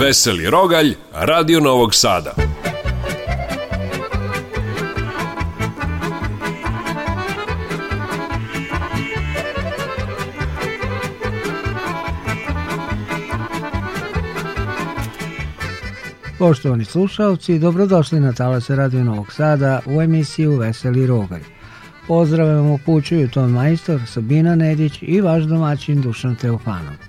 Veseli Rogalj, Radio Novog Sada. Poštovani slušalci, dobrodošli na Talase Radio Novog Sada u emisiju Veseli Rogalj. Pozdravljamo vam Tom majstor Sabina Nedić i vaš domaćin Dušan Teofanov.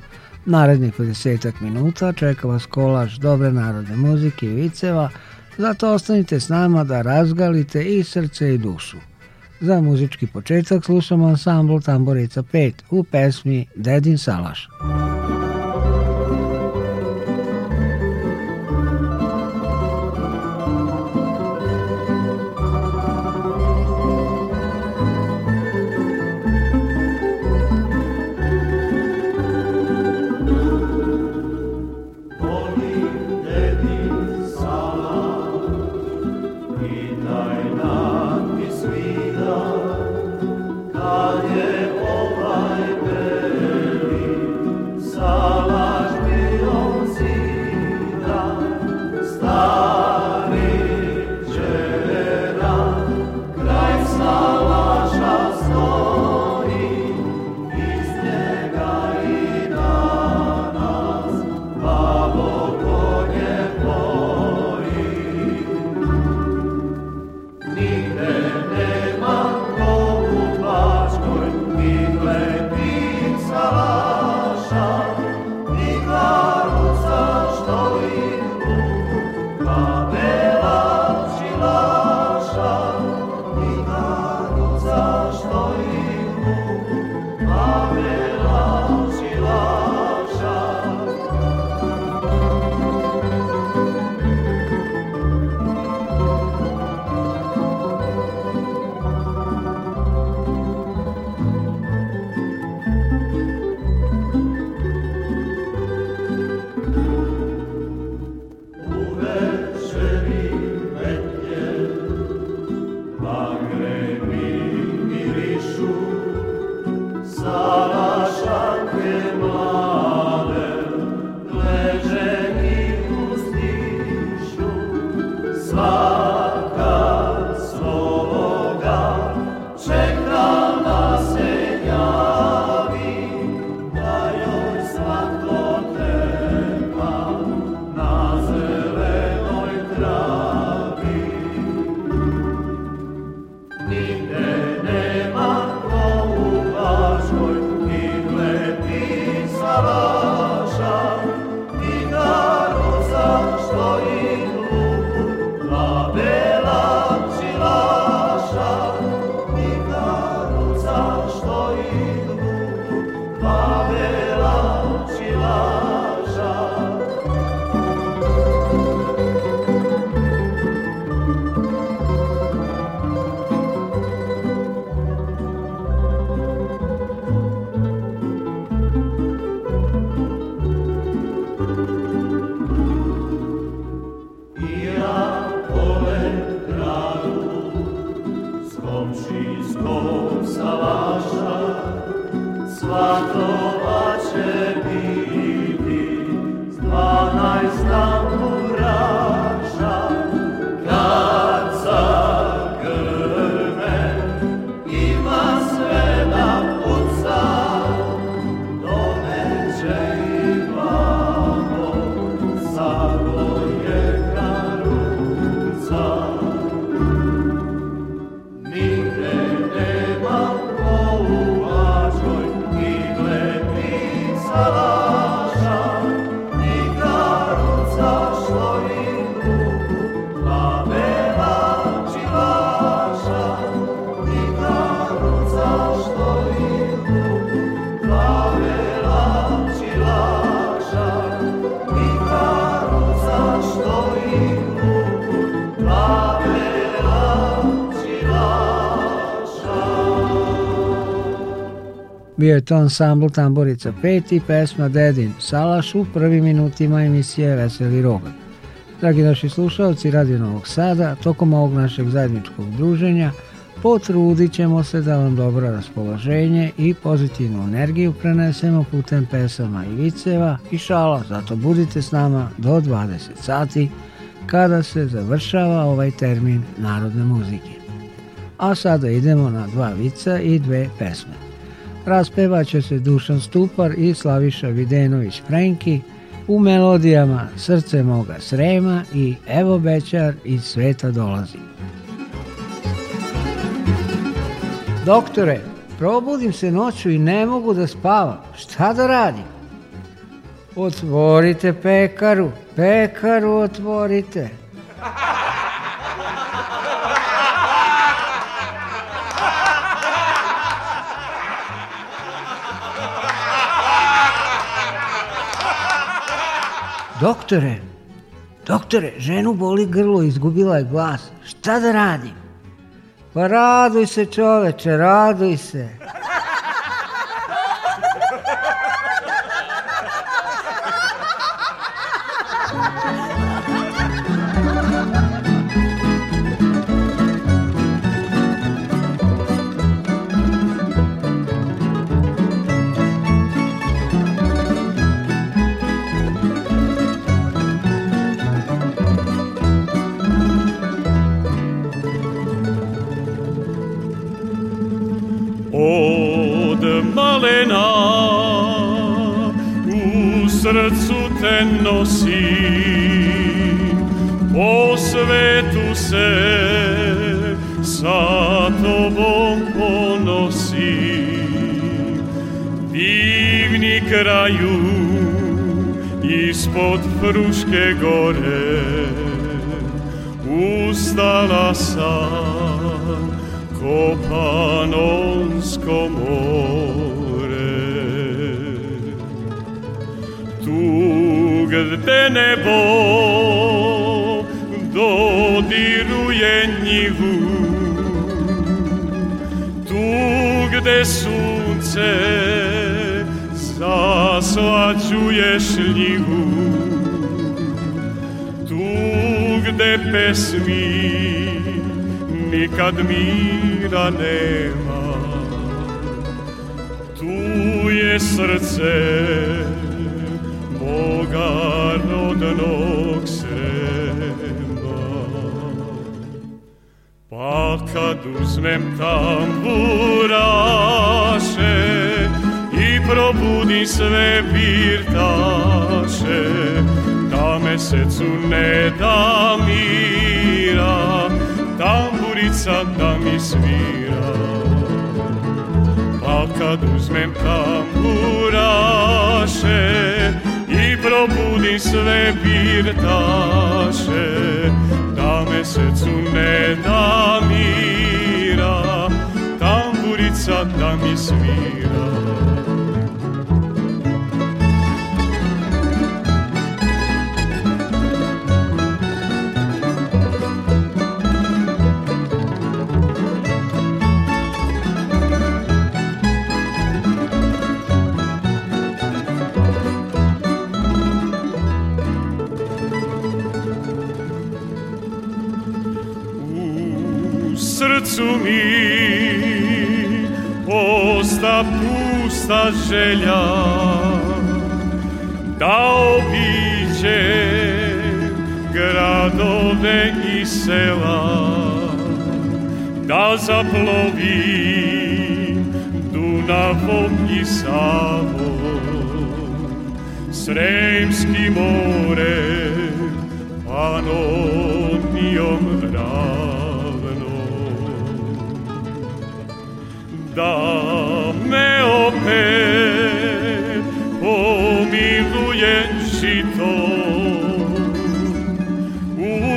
Narednih 50 minuta čeka vas kolaž dobre narodne muzike i viceva, zato ostanite s nama da razgalite i srce i dušu. Za muzički početak slušamo ansambl Tamborica 5 u pesmi Dedin Salaš. Dedin Salaš to ansambl Tamborica 5 i pesma Dedin Salaš u prvim minutima emisije Veseli Rogan. Dragi naši slušalci Radio Novog Sada, tokom ovog našeg zajedničkog druženja, potrudit ćemo se da vam dobro raspoloženje i pozitivnu energiju prenesemo putem pesama i viceva i šala, zato budite s nama do 20 sati kada se završava ovaj termin narodne muzike. A sada idemo na dva vica i dve pesme raspevaće se Dušan Stupar i Slaviša Videnović Frenki u melodijama Srce moga Srema i Evo Bečar iz sveta dolazi. Doktore, probudim se noću i ne mogu da spavam. Šta da radim? Otvorite pekaru, pekaru otvorite. Doktore, doktore, ženu boli grlo, izgubila je glas. Šta da radim? Pa raduj se čoveče, raduj se. ispod Fruške gore Ustala sam ko Panonsko more Tu gde nebo dodiruje njivu Tu gde sunce zaslađuješ njivu tu gde pesmi nikad mira nema tu je srce moga rodnog srema pa kad uzmem tamburaše probudi sve pirtaše, da mesecu ne da mira, tamburica da mi svira. Pa kad uzmem tamburaše i probudi sve pirtaše, da mesecu ne da mira, tamburica da mi svira. sumi Posta pusta želja Da obiđe gradove i sela Da zaplovi Dunavom i Savom Sremski more Panonijom da me opet pomiluje žito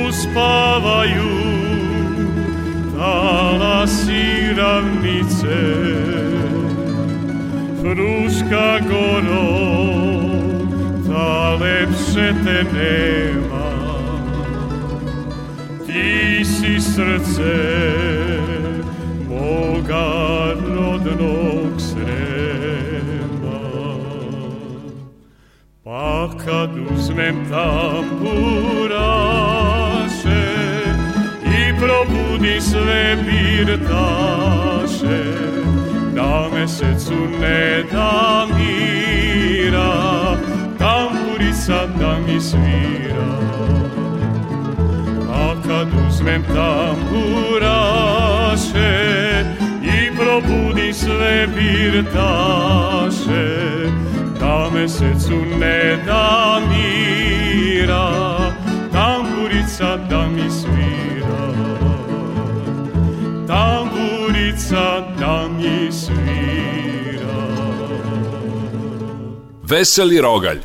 uspavaju talasi ravnice Fruška goro ta lepše te nema ti si srce moga mirnog srema. Pa kad uzmem tamburaše i probudi sve pirtaše, da mesecu ne da mira, tamburi da mi svira. A pa kad uzmem tamburaše, probudi sve birtaše, da mesecu ne da mira, tamburica da mi svira, tamburica da mi svira. Veseli rogalj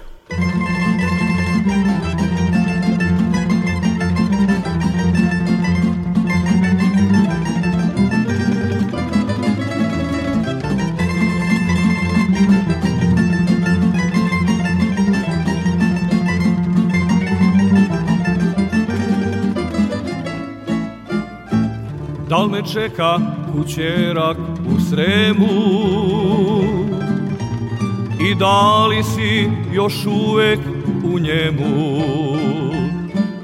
al me čeka kućerak u sremu i da li si još uvek u njemu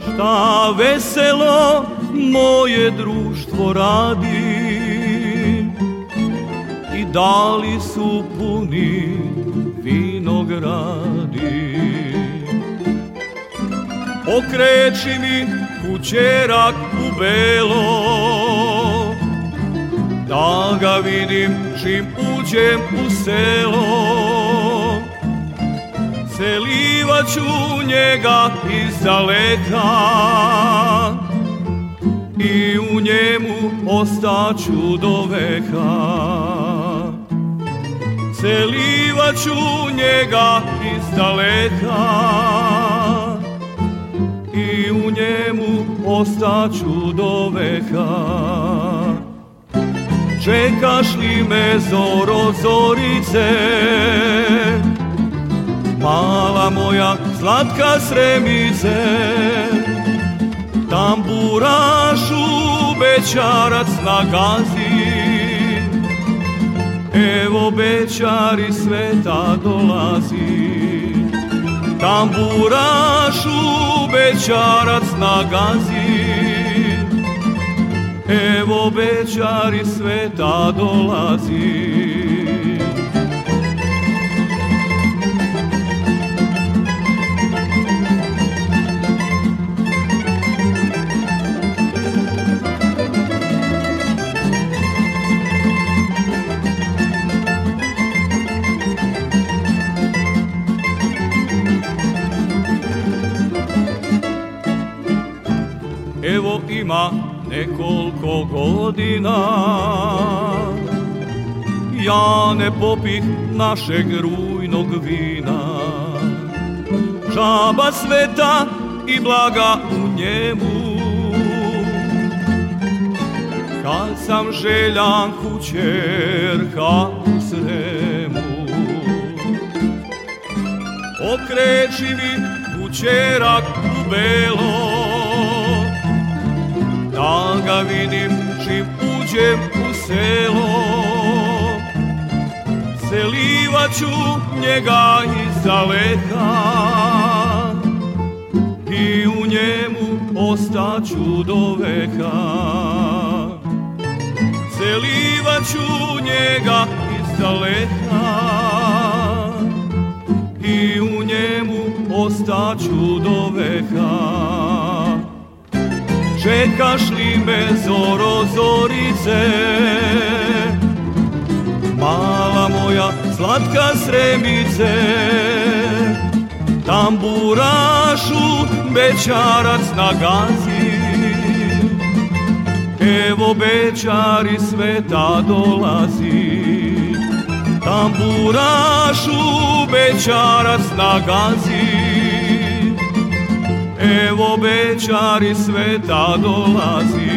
šta veselo moje društvo radi i da li su puni vinogradi okreći mi kućerak u belom da ga vidim čim uđem u selo Selivaću njega iz daleka I u njemu ostaću do veka Celivaću njega iz daleka I u njemu ostaću do veka Čekaš li me zoro zorice Mala moja slatka sremice Tamburašu bečarac na gazi Evo bečari sveta dolazi Tamburašu bečarac na gazi evo večari sveta dolazi rodina Ja ne popih našeg rujnog vina Žaba sveta i blaga u njemu Kad sam željan kućerka u sremu Okreći mi kućerak u belo da ga vidim uđem u selo Selivaću njega iz daleka I u njemu ostaću do veka Selivaću njega iz daleka I u njemu ostaću do veka Čekaš li me zoro zorice Mala moja slatka sremice Tamburašu bečarac na gazi Evo bečari sveta dolazi Tamburašu bečarac na gazi Evo bečari sveta dolazi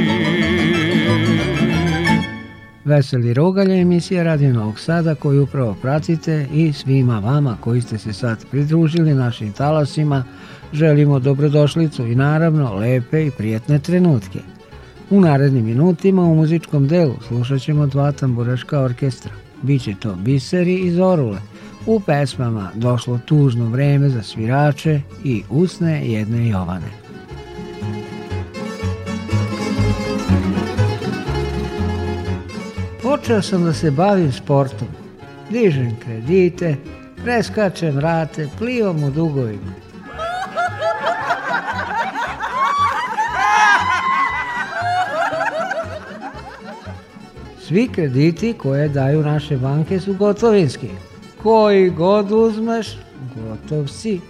Veseli Rogalje emisija Radio Novog Sada koju upravo pratite i svima vama koji ste se sad pridružili našim talasima želimo dobrodošlicu i naravno lepe i prijetne trenutke. U narednim minutima u muzičkom delu slušat ćemo dva tamburaška orkestra. Biće to biseri iz Orule – u pesmama Došlo tužno vreme za svirače i Usne jedne Jovane. Počeo sam da se bavim sportom. Dižem kredite, preskačem rate, plivam u dugovima. Svi krediti koje daju naše banke su gotovinski koji god uzmeš, gotov si.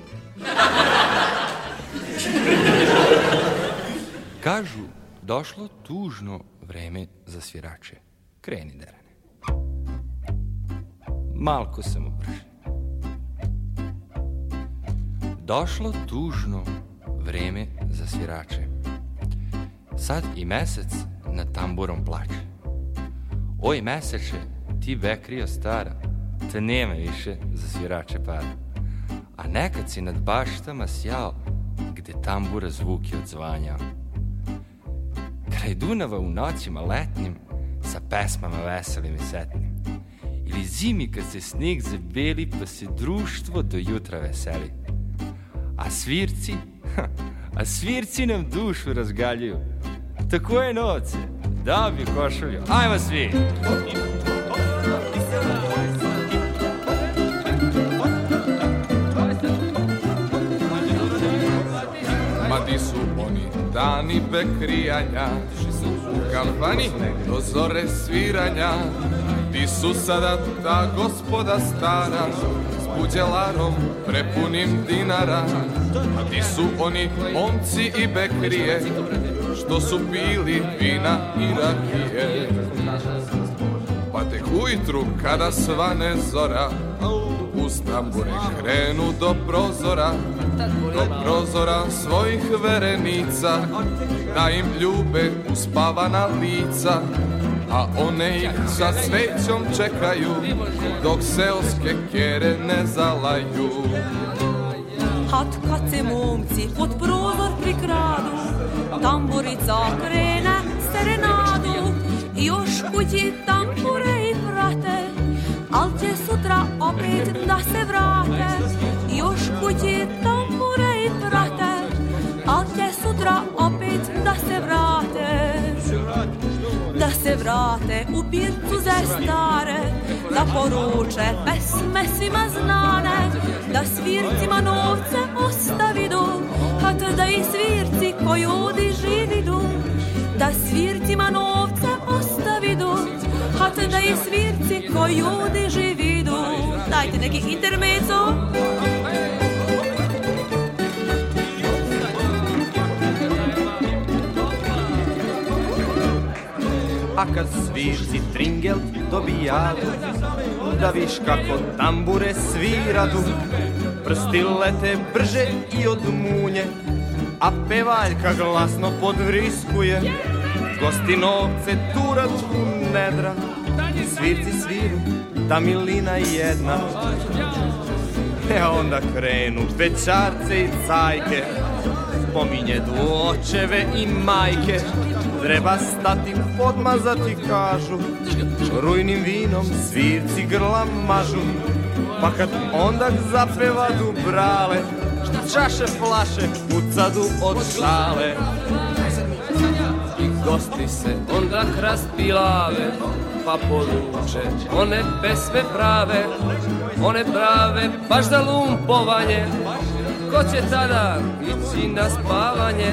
Kažu, došlo tužno vreme za svirače. Kreni, Derane. Malko sam upršen. Došlo tužno vreme za svirače. Sad i mesec na tamburom plače. Oj, meseče, ti bekrio stara, te nema više za svirače par. A nekad si nad baštama sjao, gde tambura zvuki odzvanjao. Kraj Dunava u noćima letnim, sa pesmama veselim i setnim. Ili zimi kad se sneg zabeli, pa se društvo do jutra veseli. A svirci, a svirci nam dušu razgaljuju. Tako je novce, da bi košulju. Ajmo svi! Ajmo svi! dani bekrijanja U kafani do zore sviranja Ti su sada ta gospoda stara S buđelarom prepunim dinara A ti su oni momci i bekrije Što su pili vina i rakije Pa tek ujutru kada svane zora Uz tambure krenu do prozora preko prozora svojih verenica Da im ljube uspavana lica A one ih sa svećom čekaju Dok seoske kjere ne zalaju Hat kad se momci pod prozor prikradu Tamburica krene serenadu Još kući tambure i prate Al će sutra opet da se vrate Još kući tambure moji brate, al će sutra opet da se vrate. Da se vrate u pircu ze stare, da poruče pesme svima znane, da svircima novce ostavidu, a da i svirci koji živi žividu, da svircima novce ostavidu, a da i svirci koji odi žividu. Dajte neki intermezzo. Dajte neki intermezzo. a kad svirci tringel dobijadu, da viš kako tambure sviradu, prsti lete brže i od munje, a pevaljka glasno podvriskuje, gosti novce turačku nedra, svirci sviru, ta da milina jedna. E onda krenu večarce i cajke, spominje dvočeve i majke, Treba stati podmazati da kažu Rujnim vinom svirci grla mažu Pa kad onda zapeva dubrale Čaše flaše pucadu od šale Gosti se onda kraspilave Pa poduče one pesme prave One prave baš za lumpovanje Ko će tada ići na spavanje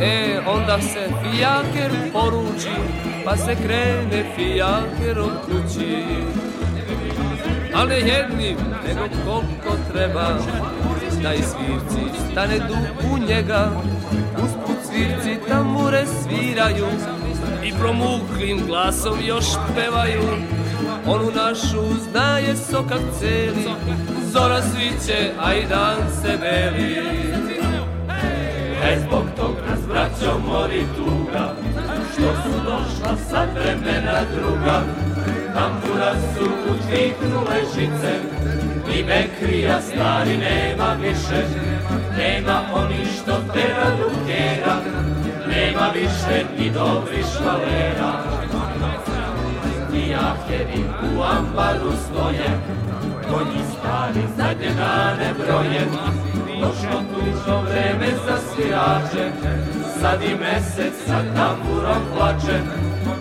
E onda se fijaker poruči Pa se krene fijakerom kući Ali jednim, nego koliko treba Da i svirci stane duh u njega Usput svirci tamure sviraju I promuklim glasom još pevaju Onu našu znaje sokak celi Zora sviće, a i dan se beli E zbog tog nas braćo mori tuga Što su došla sad vremena druga Tambura su utvitnule žice I bekrija stari nema više Nema oni što tera lukera Nema više ni dobri švalera Ni jaheri u ambaru stoje Konji stari zadnje dane broje tužno vreme za svirače Sad i mesec sa tamburom plače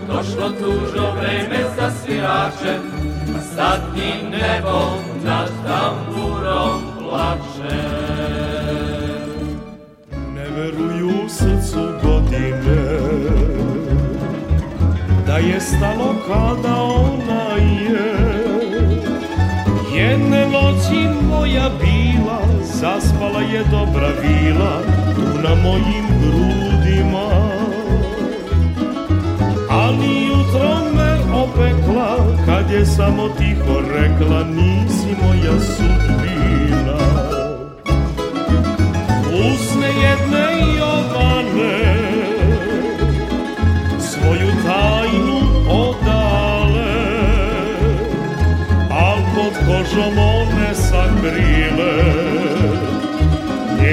Došlo tužno vreme za svirače Sad i nebo nad tamburom plače Ne veruju srcu godine Da je stalo kada ona zaspala je dobra vila tu na mojim grudima Ali jutro me opekla kad je samo tiho rekla nisi moja sudbina Usne jedne Jovane svoju tajnu odale Al pod kožom one sakrile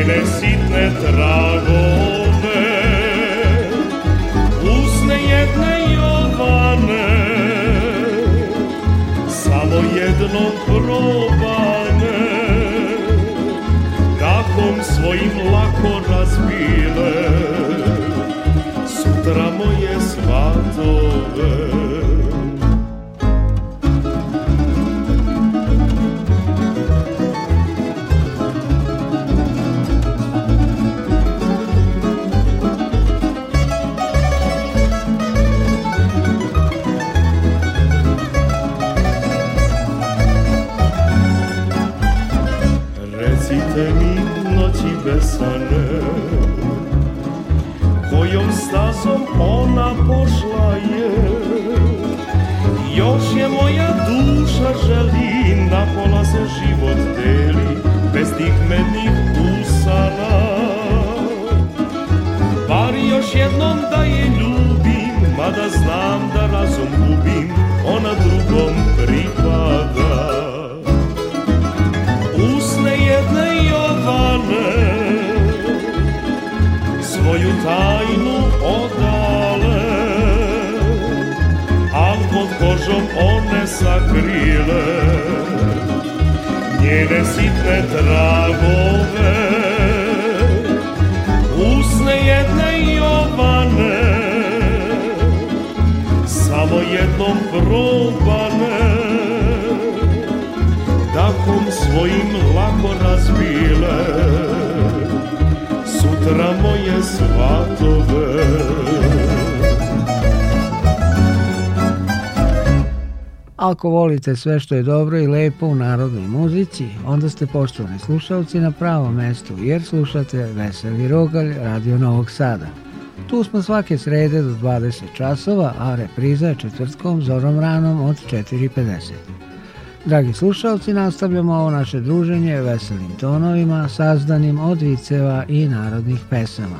njene sitne tragove Usne jedne Jovane Samo jedno probane Kapom svojim lako razbile Sutra moje svatove snove Usne jedne Jovane Samo jednom probane Dahom svojim lako razbile Sutra moje svatove Ako volite sve što je dobro i lepo u narodnoj muzici, onda ste poštovani slušalci na pravom mestu, jer slušate Veseli Rogalj, Radio Novog Sada. Tu smo svake srede do 20 časova, a repriza je četvrtkom zorom ranom od 4.50. Dragi slušalci, nastavljamo ovo naše druženje veselim tonovima, sazdanim od viceva i narodnih pesama.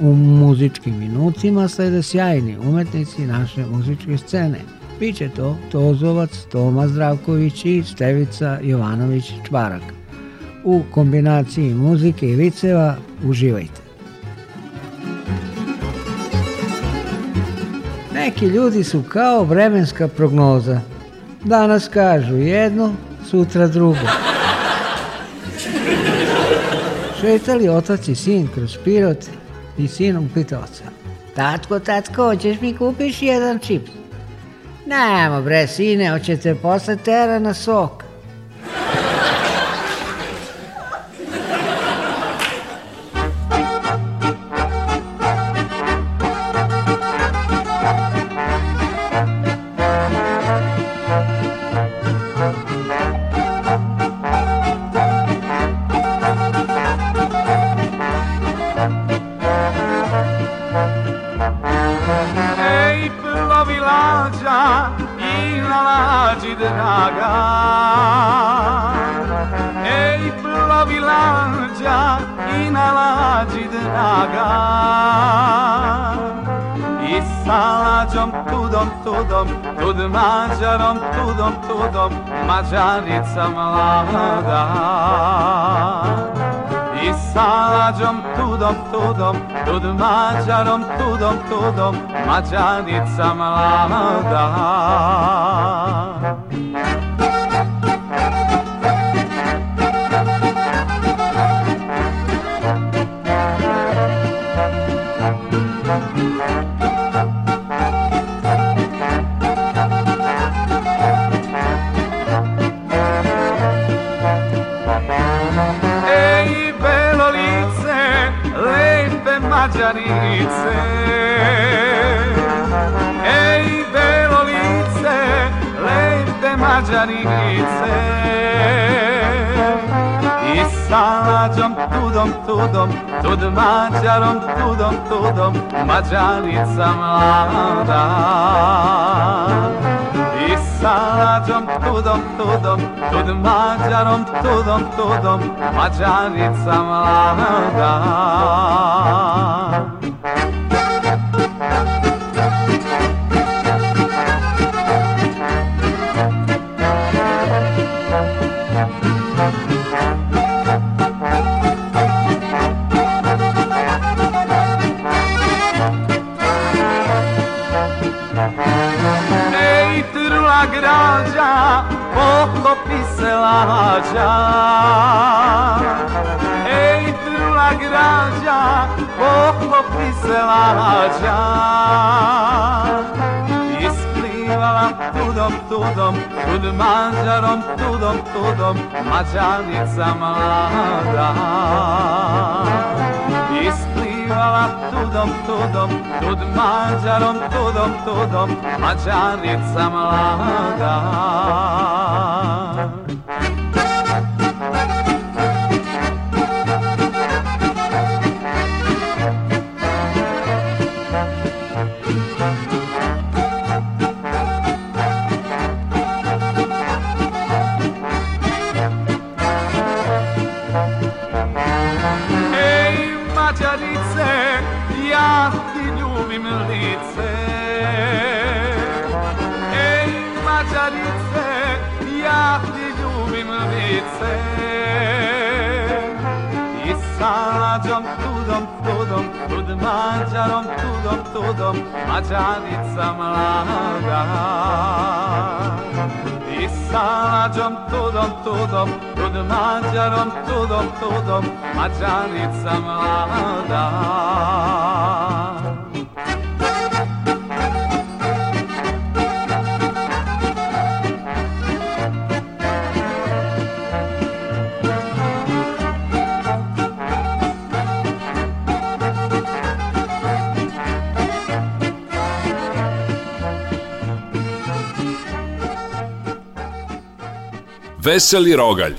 U muzičkim minutima slede sjajni umetnici naše muzičke scene – Biće to Tozovac, Toma Zdravković i Stevica Jovanović Čvarak. U kombinaciji muzike i viceva uživajte. Neki ljudi su kao vremenska prognoza. Danas kažu jedno, sutra drugo. Šetali otac i sin kroz Pirot i sinom pita oca. Tatko, tatko, hoćeš mi kupiš jedan čips? Nemo bre, sine, hoćete posle tera na sok. pod Mađarom, tudom, tudom, Mađarica mlada. I salađom, tudom, tudom, tud Mađarom, tudom, tudom, Mađarica mlada. starice Ej, belolice, lepe mađarice I sa mađom tudom, tudom, tud mađarom, tudom, tudom Mađarica mlada I sa mađom tudom, tudom, tud mađarom, tudom, tudom Mađarica mlada granja, ei la granja, poco ti se lađa. Isplivala tudom, tudom, tud mađarom, tudom, tudom, mađanica mlada. Isplivala tudom, tudom, tud mađarom, tudom, tudom, mađanica mlada. حجر تودم تودم عجانيت سمرانا إسانا جم تودم تودم تودم عجرم تودم تودم عجانيت سمرانا Veseli rogalj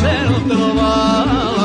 ranchero te lo va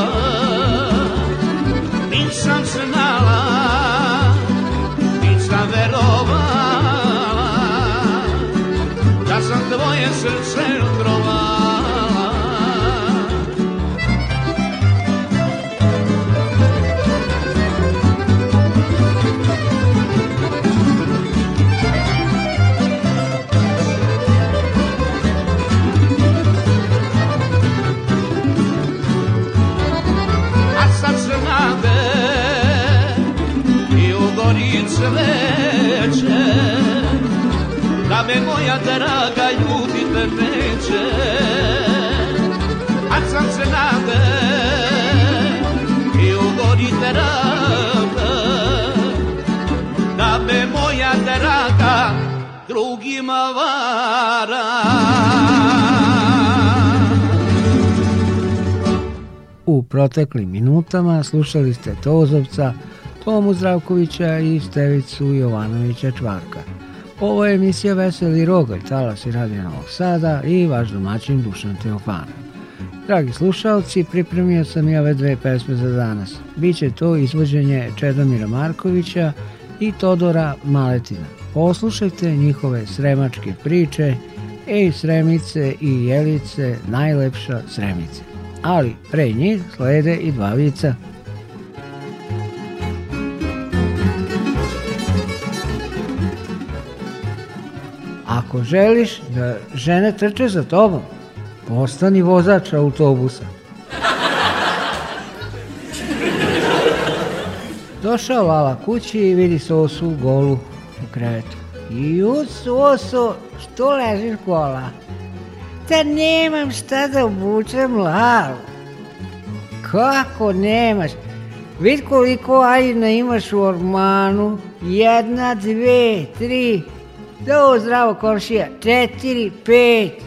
način sreće Da me moja draga ljubite neće A sam se nade i ugodite rade Da me moja draga drugima vara U proteklim minutama slušali ste Tozovca Tomu Zdravkovića i Stevicu Jovanovića Čvarka. Ovo je emisija Veseli Rogalj, talas i radi Novog Sada i vaš domaćin Dušan Teofanov. Dragi slušalci, pripremio sam i ove dve pesme za danas. Biće to izvođenje Čedomira Markovića i Todora Maletina. Poslušajte njihove sremačke priče, ej sremice i jelice, najlepša sremice. Ali pre njih slede i dva vica. Ako želiš da žene trče za tobom, postani vozač autobusa. Došao Lala kući i vidi Sosu golu u krevetu. Ju Soso, što ležiš kola? Da nemam šta da obučem Lalu. Kako nemaš? Vid koliko ajina imaš u ormanu. Jedna, dve, tri, Do, zdravo, komšija. Četiri, pet.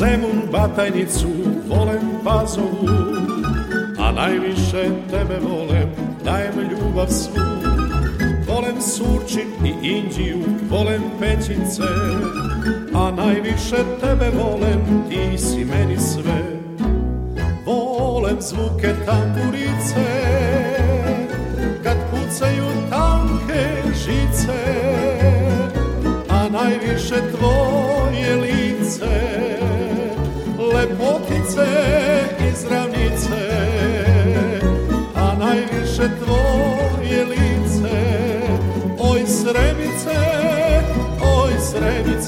Zemun batajnicu, volem pazovu A najviše tebe volim, daj mi ljubav svu Volim Surčin i Indiju, volim Pećince A najviše tebe volim, ti si meni sve Volim zvuke tamburice Kad pucaju tanke žice A najviše tvoje lice se iz ravnice, a najviše tvoje lice, oj sremice, oj srebice.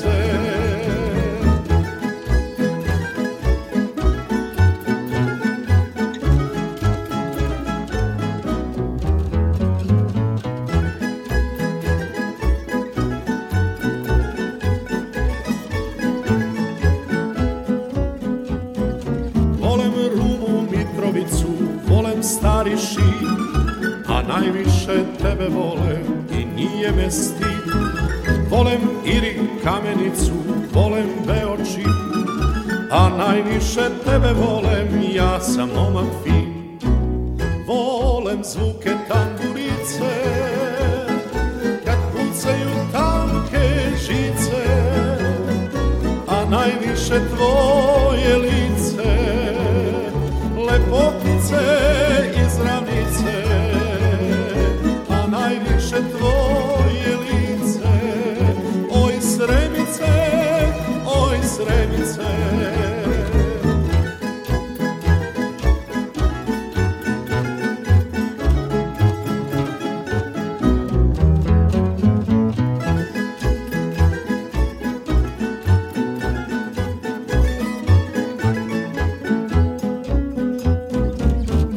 Srebrenice.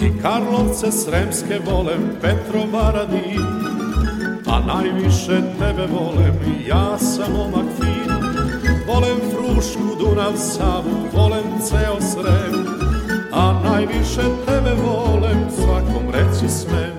I Karlovce Sremske volem, Petrovara a najviše tebe volem, ja sam omak fin. Volem Frušku, Dunav, Savu, volem ceo Srem A najviše tebe volem, svakom reći smem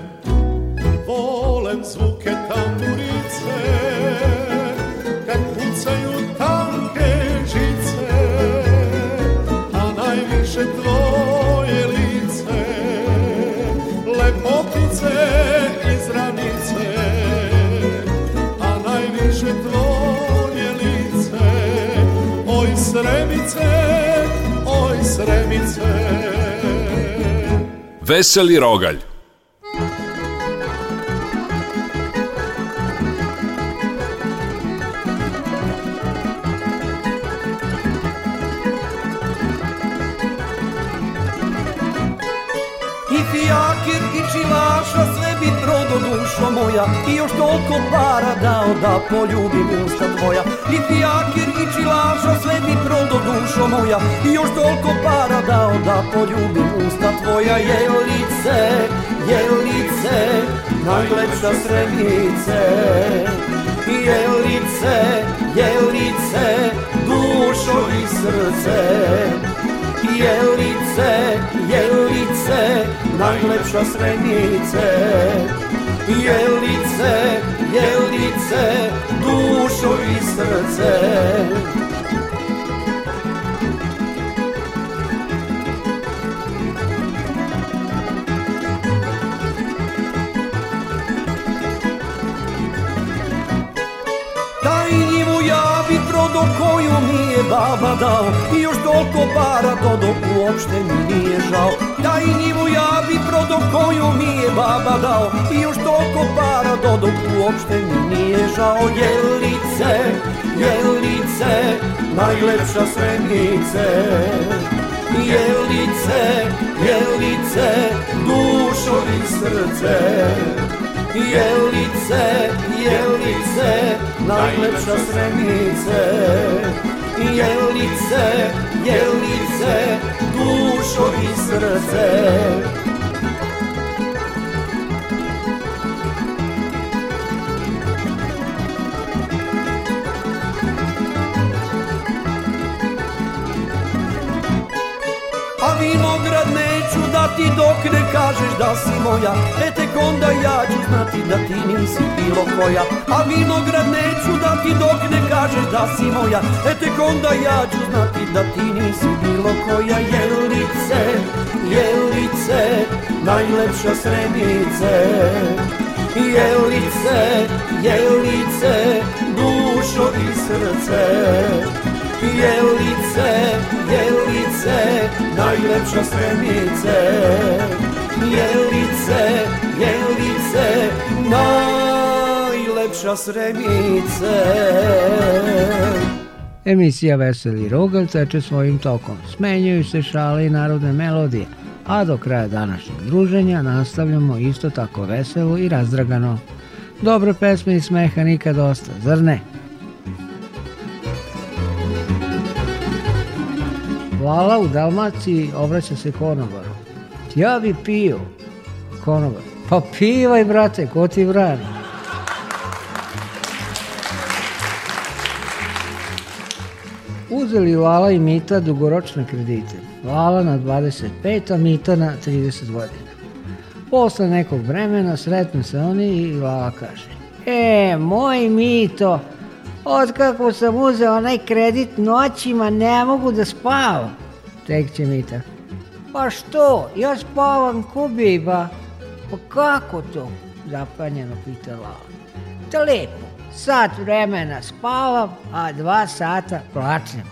sremice, oj sremice. Veseli rogalj. I fijakir i čilaša sve bi prodo dušo moja i toliko para dao da poljubim usta tvoja I pijakir i čilaša sve mi prodo dušo moja I još toliko para dao da poljubim usta tvoja Je lice, je lice, najlepša srebice Je lice, je lice, dušo i srce Je lice, je lice, najlepša srebice je baba dao I još toliko para dodo uopšte mi nije žao Da i njivu ja bi prodo koju mi je baba dao I još toliko para dodo uopšte mi nije žao Jelice, jelice, najlepša srednice Jelice, jelice, dušo i srce Jelice, jelice, najlepša srebrnice Jelice, jelice, dušo i srce A vinograd neću dati dok ne kažeš da si moja E tek onda ja ću znati da ti nisi bilo koja A vinograd neću dati dok ne kažeš da si moja E tek onda ja ću znati da ti nisi bilo koja Jelice, jelice, najlepša sremice Jelice, jelice, dušo i srce Jelice, jelice, najlepša sremice Jelice, jelice, najlepša sremice. Emisija Veseli Rogal teče svojim tokom. Smenjuju se šale i narodne melodije, a do kraja današnjeg druženja nastavljamo isto tako veselo i razdragano. Dobre pesme i smeha nikad dosta, zar ne? Vala u Dalmaciji obraća se konobaru. Ja bi pio konobar. Pa pivaj, brate, ko ti brani? Uzeli Vala i Mita dugoročne kredite. Vala na 25, a Mita na 30 godina. Posle nekog vremena sretnu se oni i Vala kaže E, moj Mito, otkako sam uzeo onaj kredit noćima ne mogu da spavam. Tek će Mita. Pa što, ja spavam ko biba. Pa kako to? Zapanjeno pitala ona. Da lepo, sat vremena spavam, a dva sata plačem.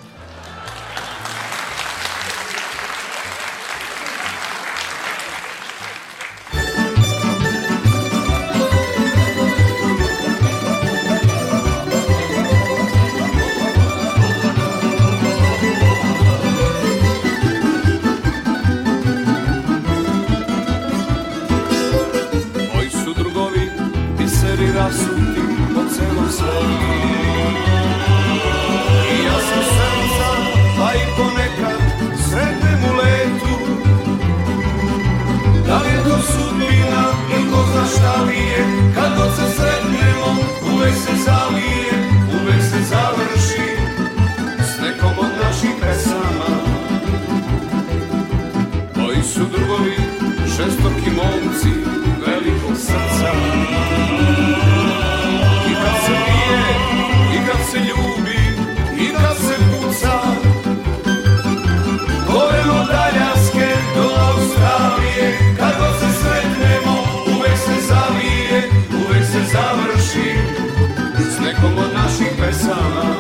naših pesama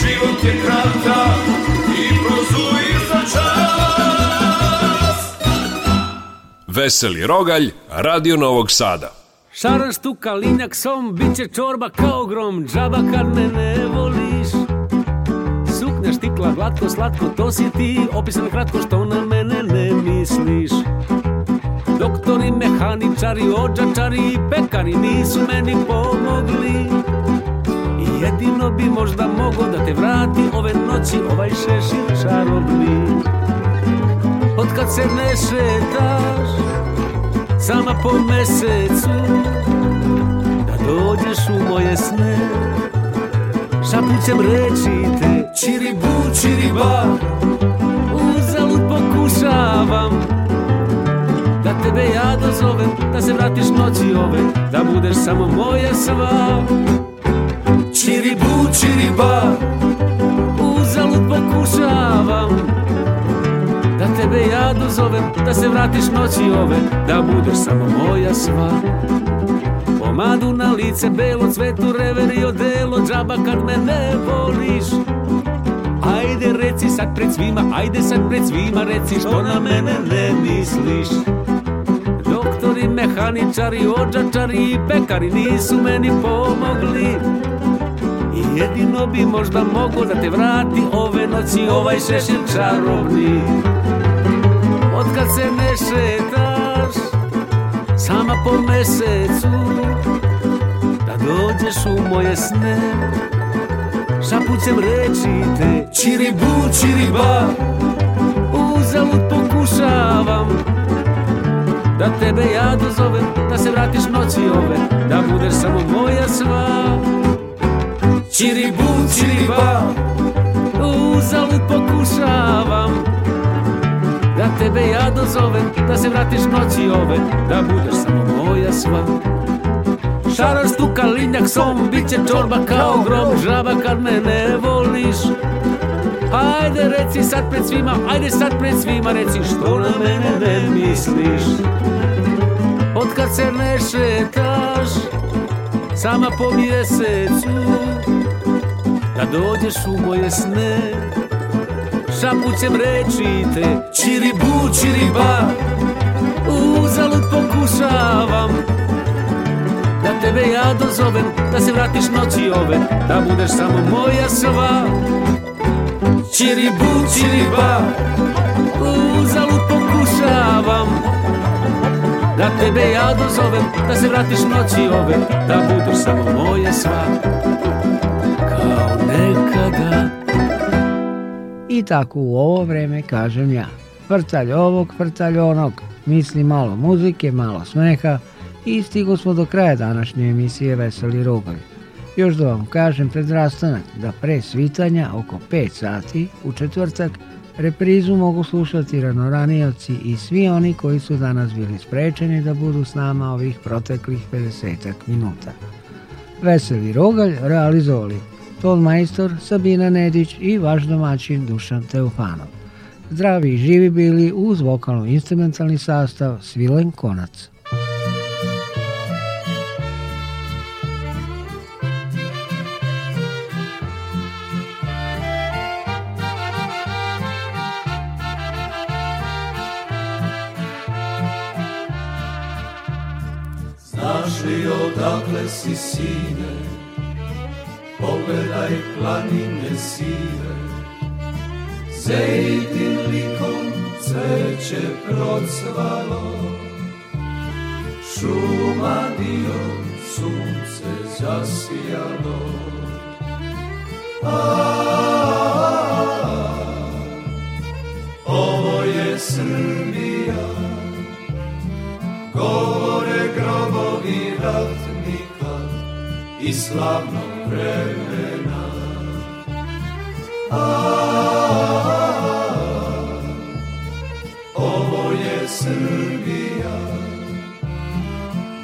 život je kratak i prozuji za čas. Veseli Rogalj, Radio Novog Sada. Šaraš tu kalinjak som, bit će čorba kao grom, džaba kad me ne voliš. Suknja štikla, glatko, slatko, to si ti, opisan kratko što na mene ne misliš. Doktori, mehaničari, ođačari i pekari nisu meni pomogli. Jedino bi možda mogo da te vrati ove noći ovaj šešir čarobni Od kad se ne šetaš sama po mesecu Da dođeš u moje sne Šapućem reći te Čiribu, čiriba Uzalud pokušavam da tebe ja dozovem Da se vratiš noći ove Da budeš samo moja sva čiri bu, čiri ba Uzalud pokušavam Da tebe ja dozovem Da se vratiš noći ove Da budeš samo moja sva Pomadu na lice, belo cvetu, reveri odelo Džaba kad me ne voliš Ajde reci sad pred svima, ajde sad pred svima Reci što na mene ne misliš Doktori, mehaničari, ođačari i pekari Nisu meni pomogli Jedino bi možda mogo da te vrati ove noći ovaj šešir čarobni kad se ne šetaš sama po mesecu Da dođeš u moje sne Šapućem reći te Čiribu, čiriba Uzalud pokušavam Da tebe ja dozovem Da se vratiš noći ove Da budeš samo moja sva Čiribu, čiriba, uzalud pokušavam Da tebe ja dozovem, da se vratiš noći ove Da budeš samo moja sva Šarar stuka linjak som, bit će čorba kao grom Žaba kad me ne voliš Ajde reci sad pred svima, ajde sad pred svima Reci što na mene ne misliš Od kad se ne šetaš Sama po mjesecu da dođeš u moje sne Šapućem reči te Čiribu, čiriba Uzalud pokušavam Da tebe ja dozovem Da se vratiš noći ove Da budeš samo moja sva Čiribu, čiriba Uzalud pokušavam Da tebe ja dozovem Da se vratiš noći ove Da budeš samo moja sva Kao nekada I tako u ovo vreme kažem ja Vrtalj ovog, vrtalj onog Misli malo muzike, malo smeha I stigo smo do kraja današnje emisije Veseli Rugalj Još da vam kažem pred rastanak da pre svitanja oko 5 sati u četvrtak reprizu mogu slušati ranoranioci i svi oni koji su danas bili sprečeni da budu s nama ovih proteklih 50 minuta. Veseli Rogalj realizovali tolmajstor Sabina Nedić i vaš domaćin Dušan Teofanov. Zdravi i živi bili uz vokalno-instrumentalni sastav Svilen Konac. Znaš li odakle si sine, pogledaj planine sive, zejtim likom cveće procvalo, šuma dio sunce zasijalo. A, a, a, ovo je Srbija, govore grobovi rata, i slavnog vremena. A, a, ovo je Srbija,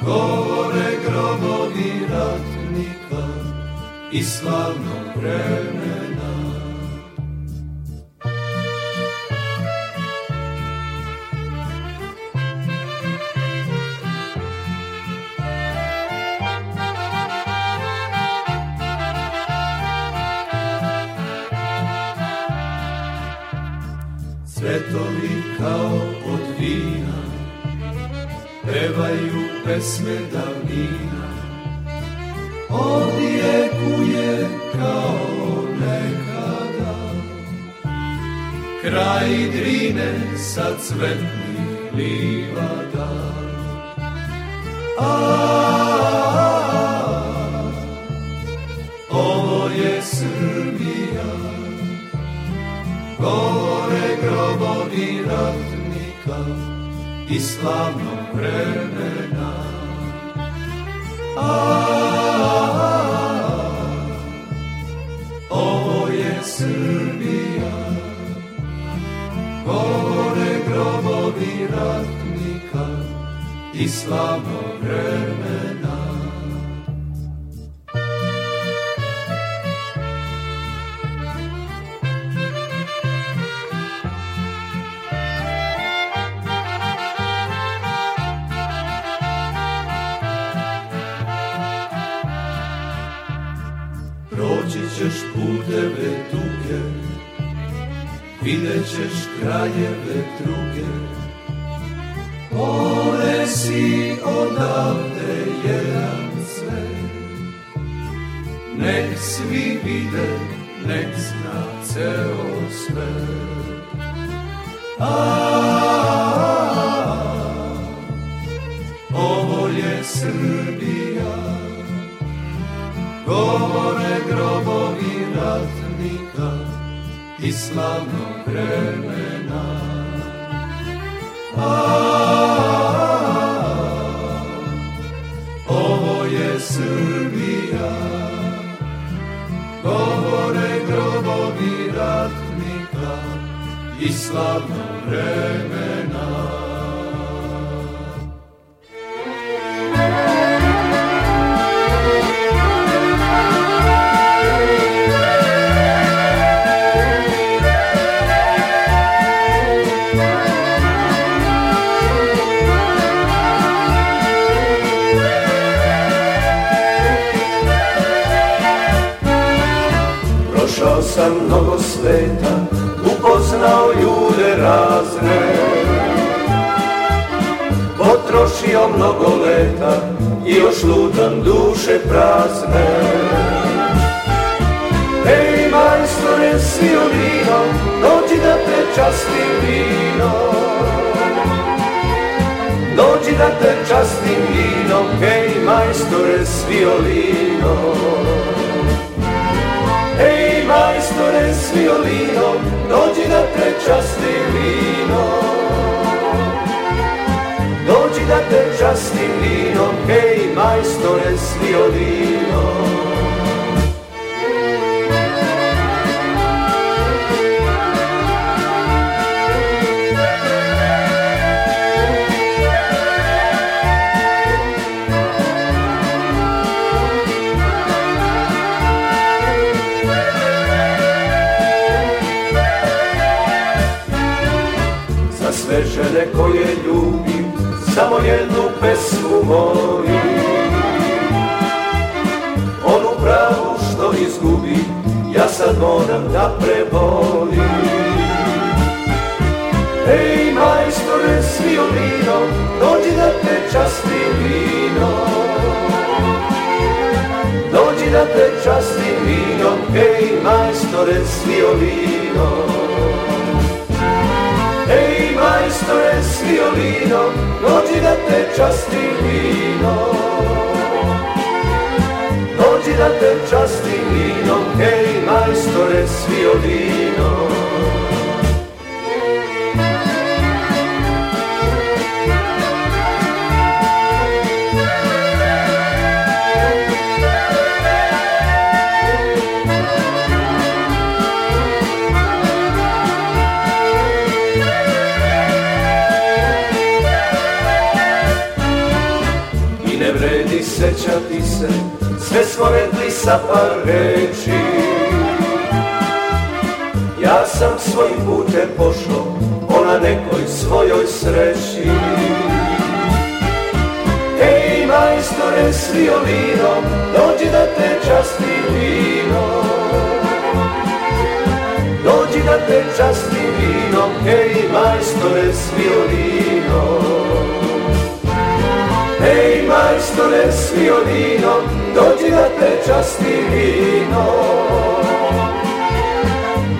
govore grobovi ratnika i slavnog vremena. pesme davnina Odjekuje kao nekada Kraj drine sa cvetnih livada a, a, a, ovo je Srbija, govore grobovi ratnika i slavnog vremena. Islam of je Srbija, govore grobovi ratnika i slavnog vremena. A, a, a, ovo je Srbija, govore grobovi ratnika i slavno vreme. sam mnogo sveta, upoznao ljude razne. Potrošio mnogo leta i još lutam duše prazne. Ej, majstore, si vino, dođi da te časti vino. Dođi da te častim vinom, da hej majstore s violinom majstore s violinom, dođi da prečasti vino. Dođi da te časti vino, hej majstore s violinom. sve žene koje ljubim, samo jednu pesmu molim. Onu pravu što izgubim, ja sad moram da prebolim. Ej, majstore s violinom, dođi da te časti vino. Dođi da te časti da vino, ej, majstore s violinom majstore s violinom, dođi da te časti vino. Dođi da te časti vino, hej majstore s violinom. pričati se, sve smo rekli sa par reči. Ja sam svoj pute pošao, ona nekoj svojoj sreći. Ej, majstore s violinom, dođi da te časti vino. Dođi da te časti vino, ej, majstore s violinom. Ej majstore s odino, dođi da te časti vino.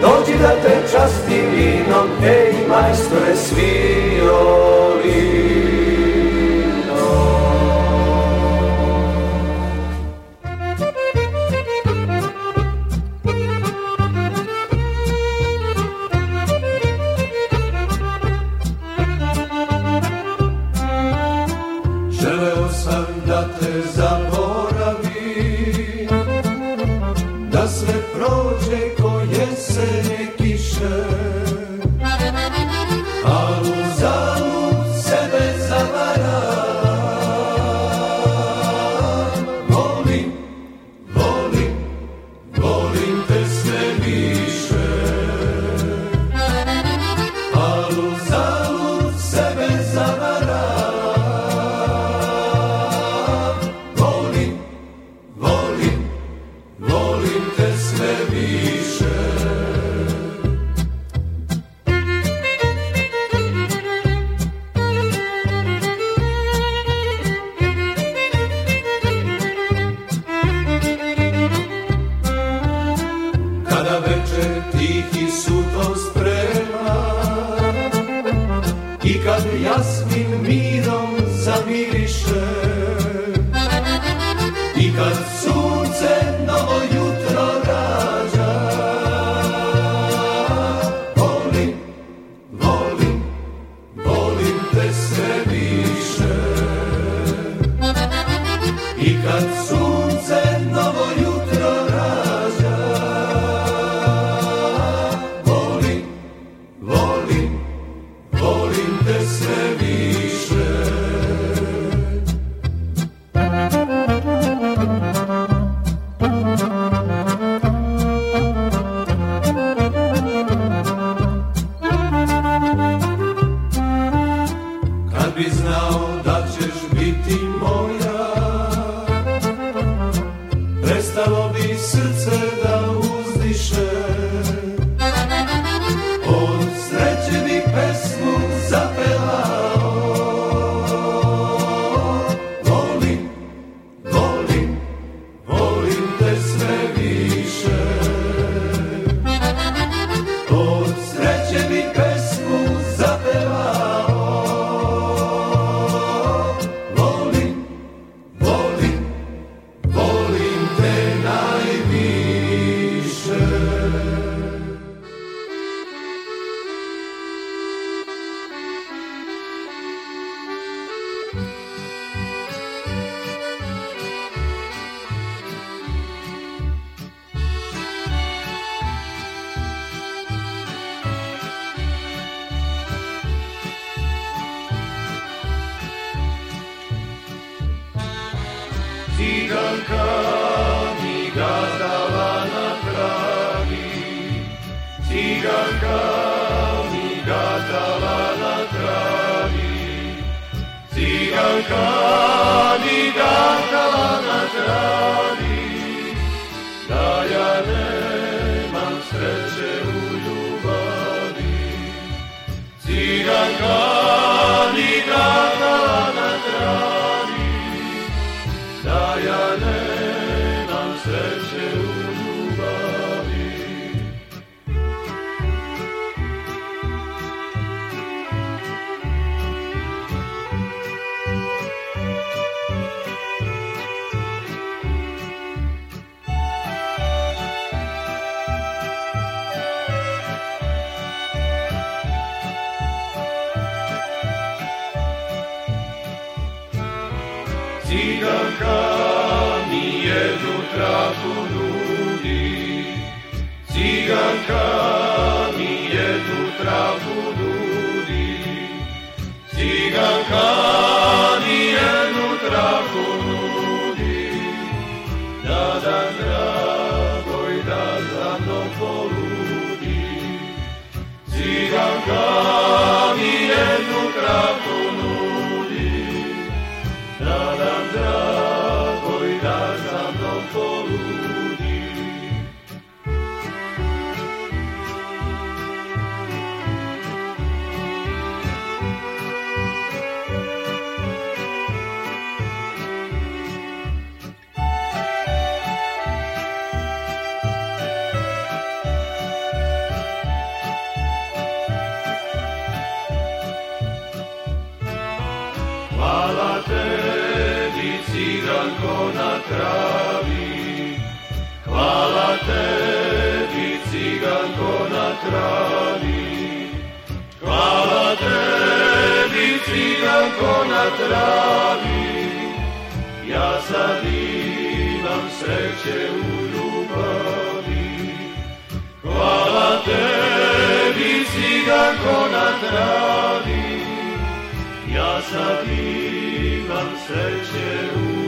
Dođi da te časti vinom, ej majstore s violinom. Ciganka mi jednu traku nudi, ciganka travi Hvala tebi ciganko na travi Hvala tebi ciganko na travi Ja sad imam sreće u ljubavi Hvala tebi ciganko na travi Ja sad imam sreće u ljubavi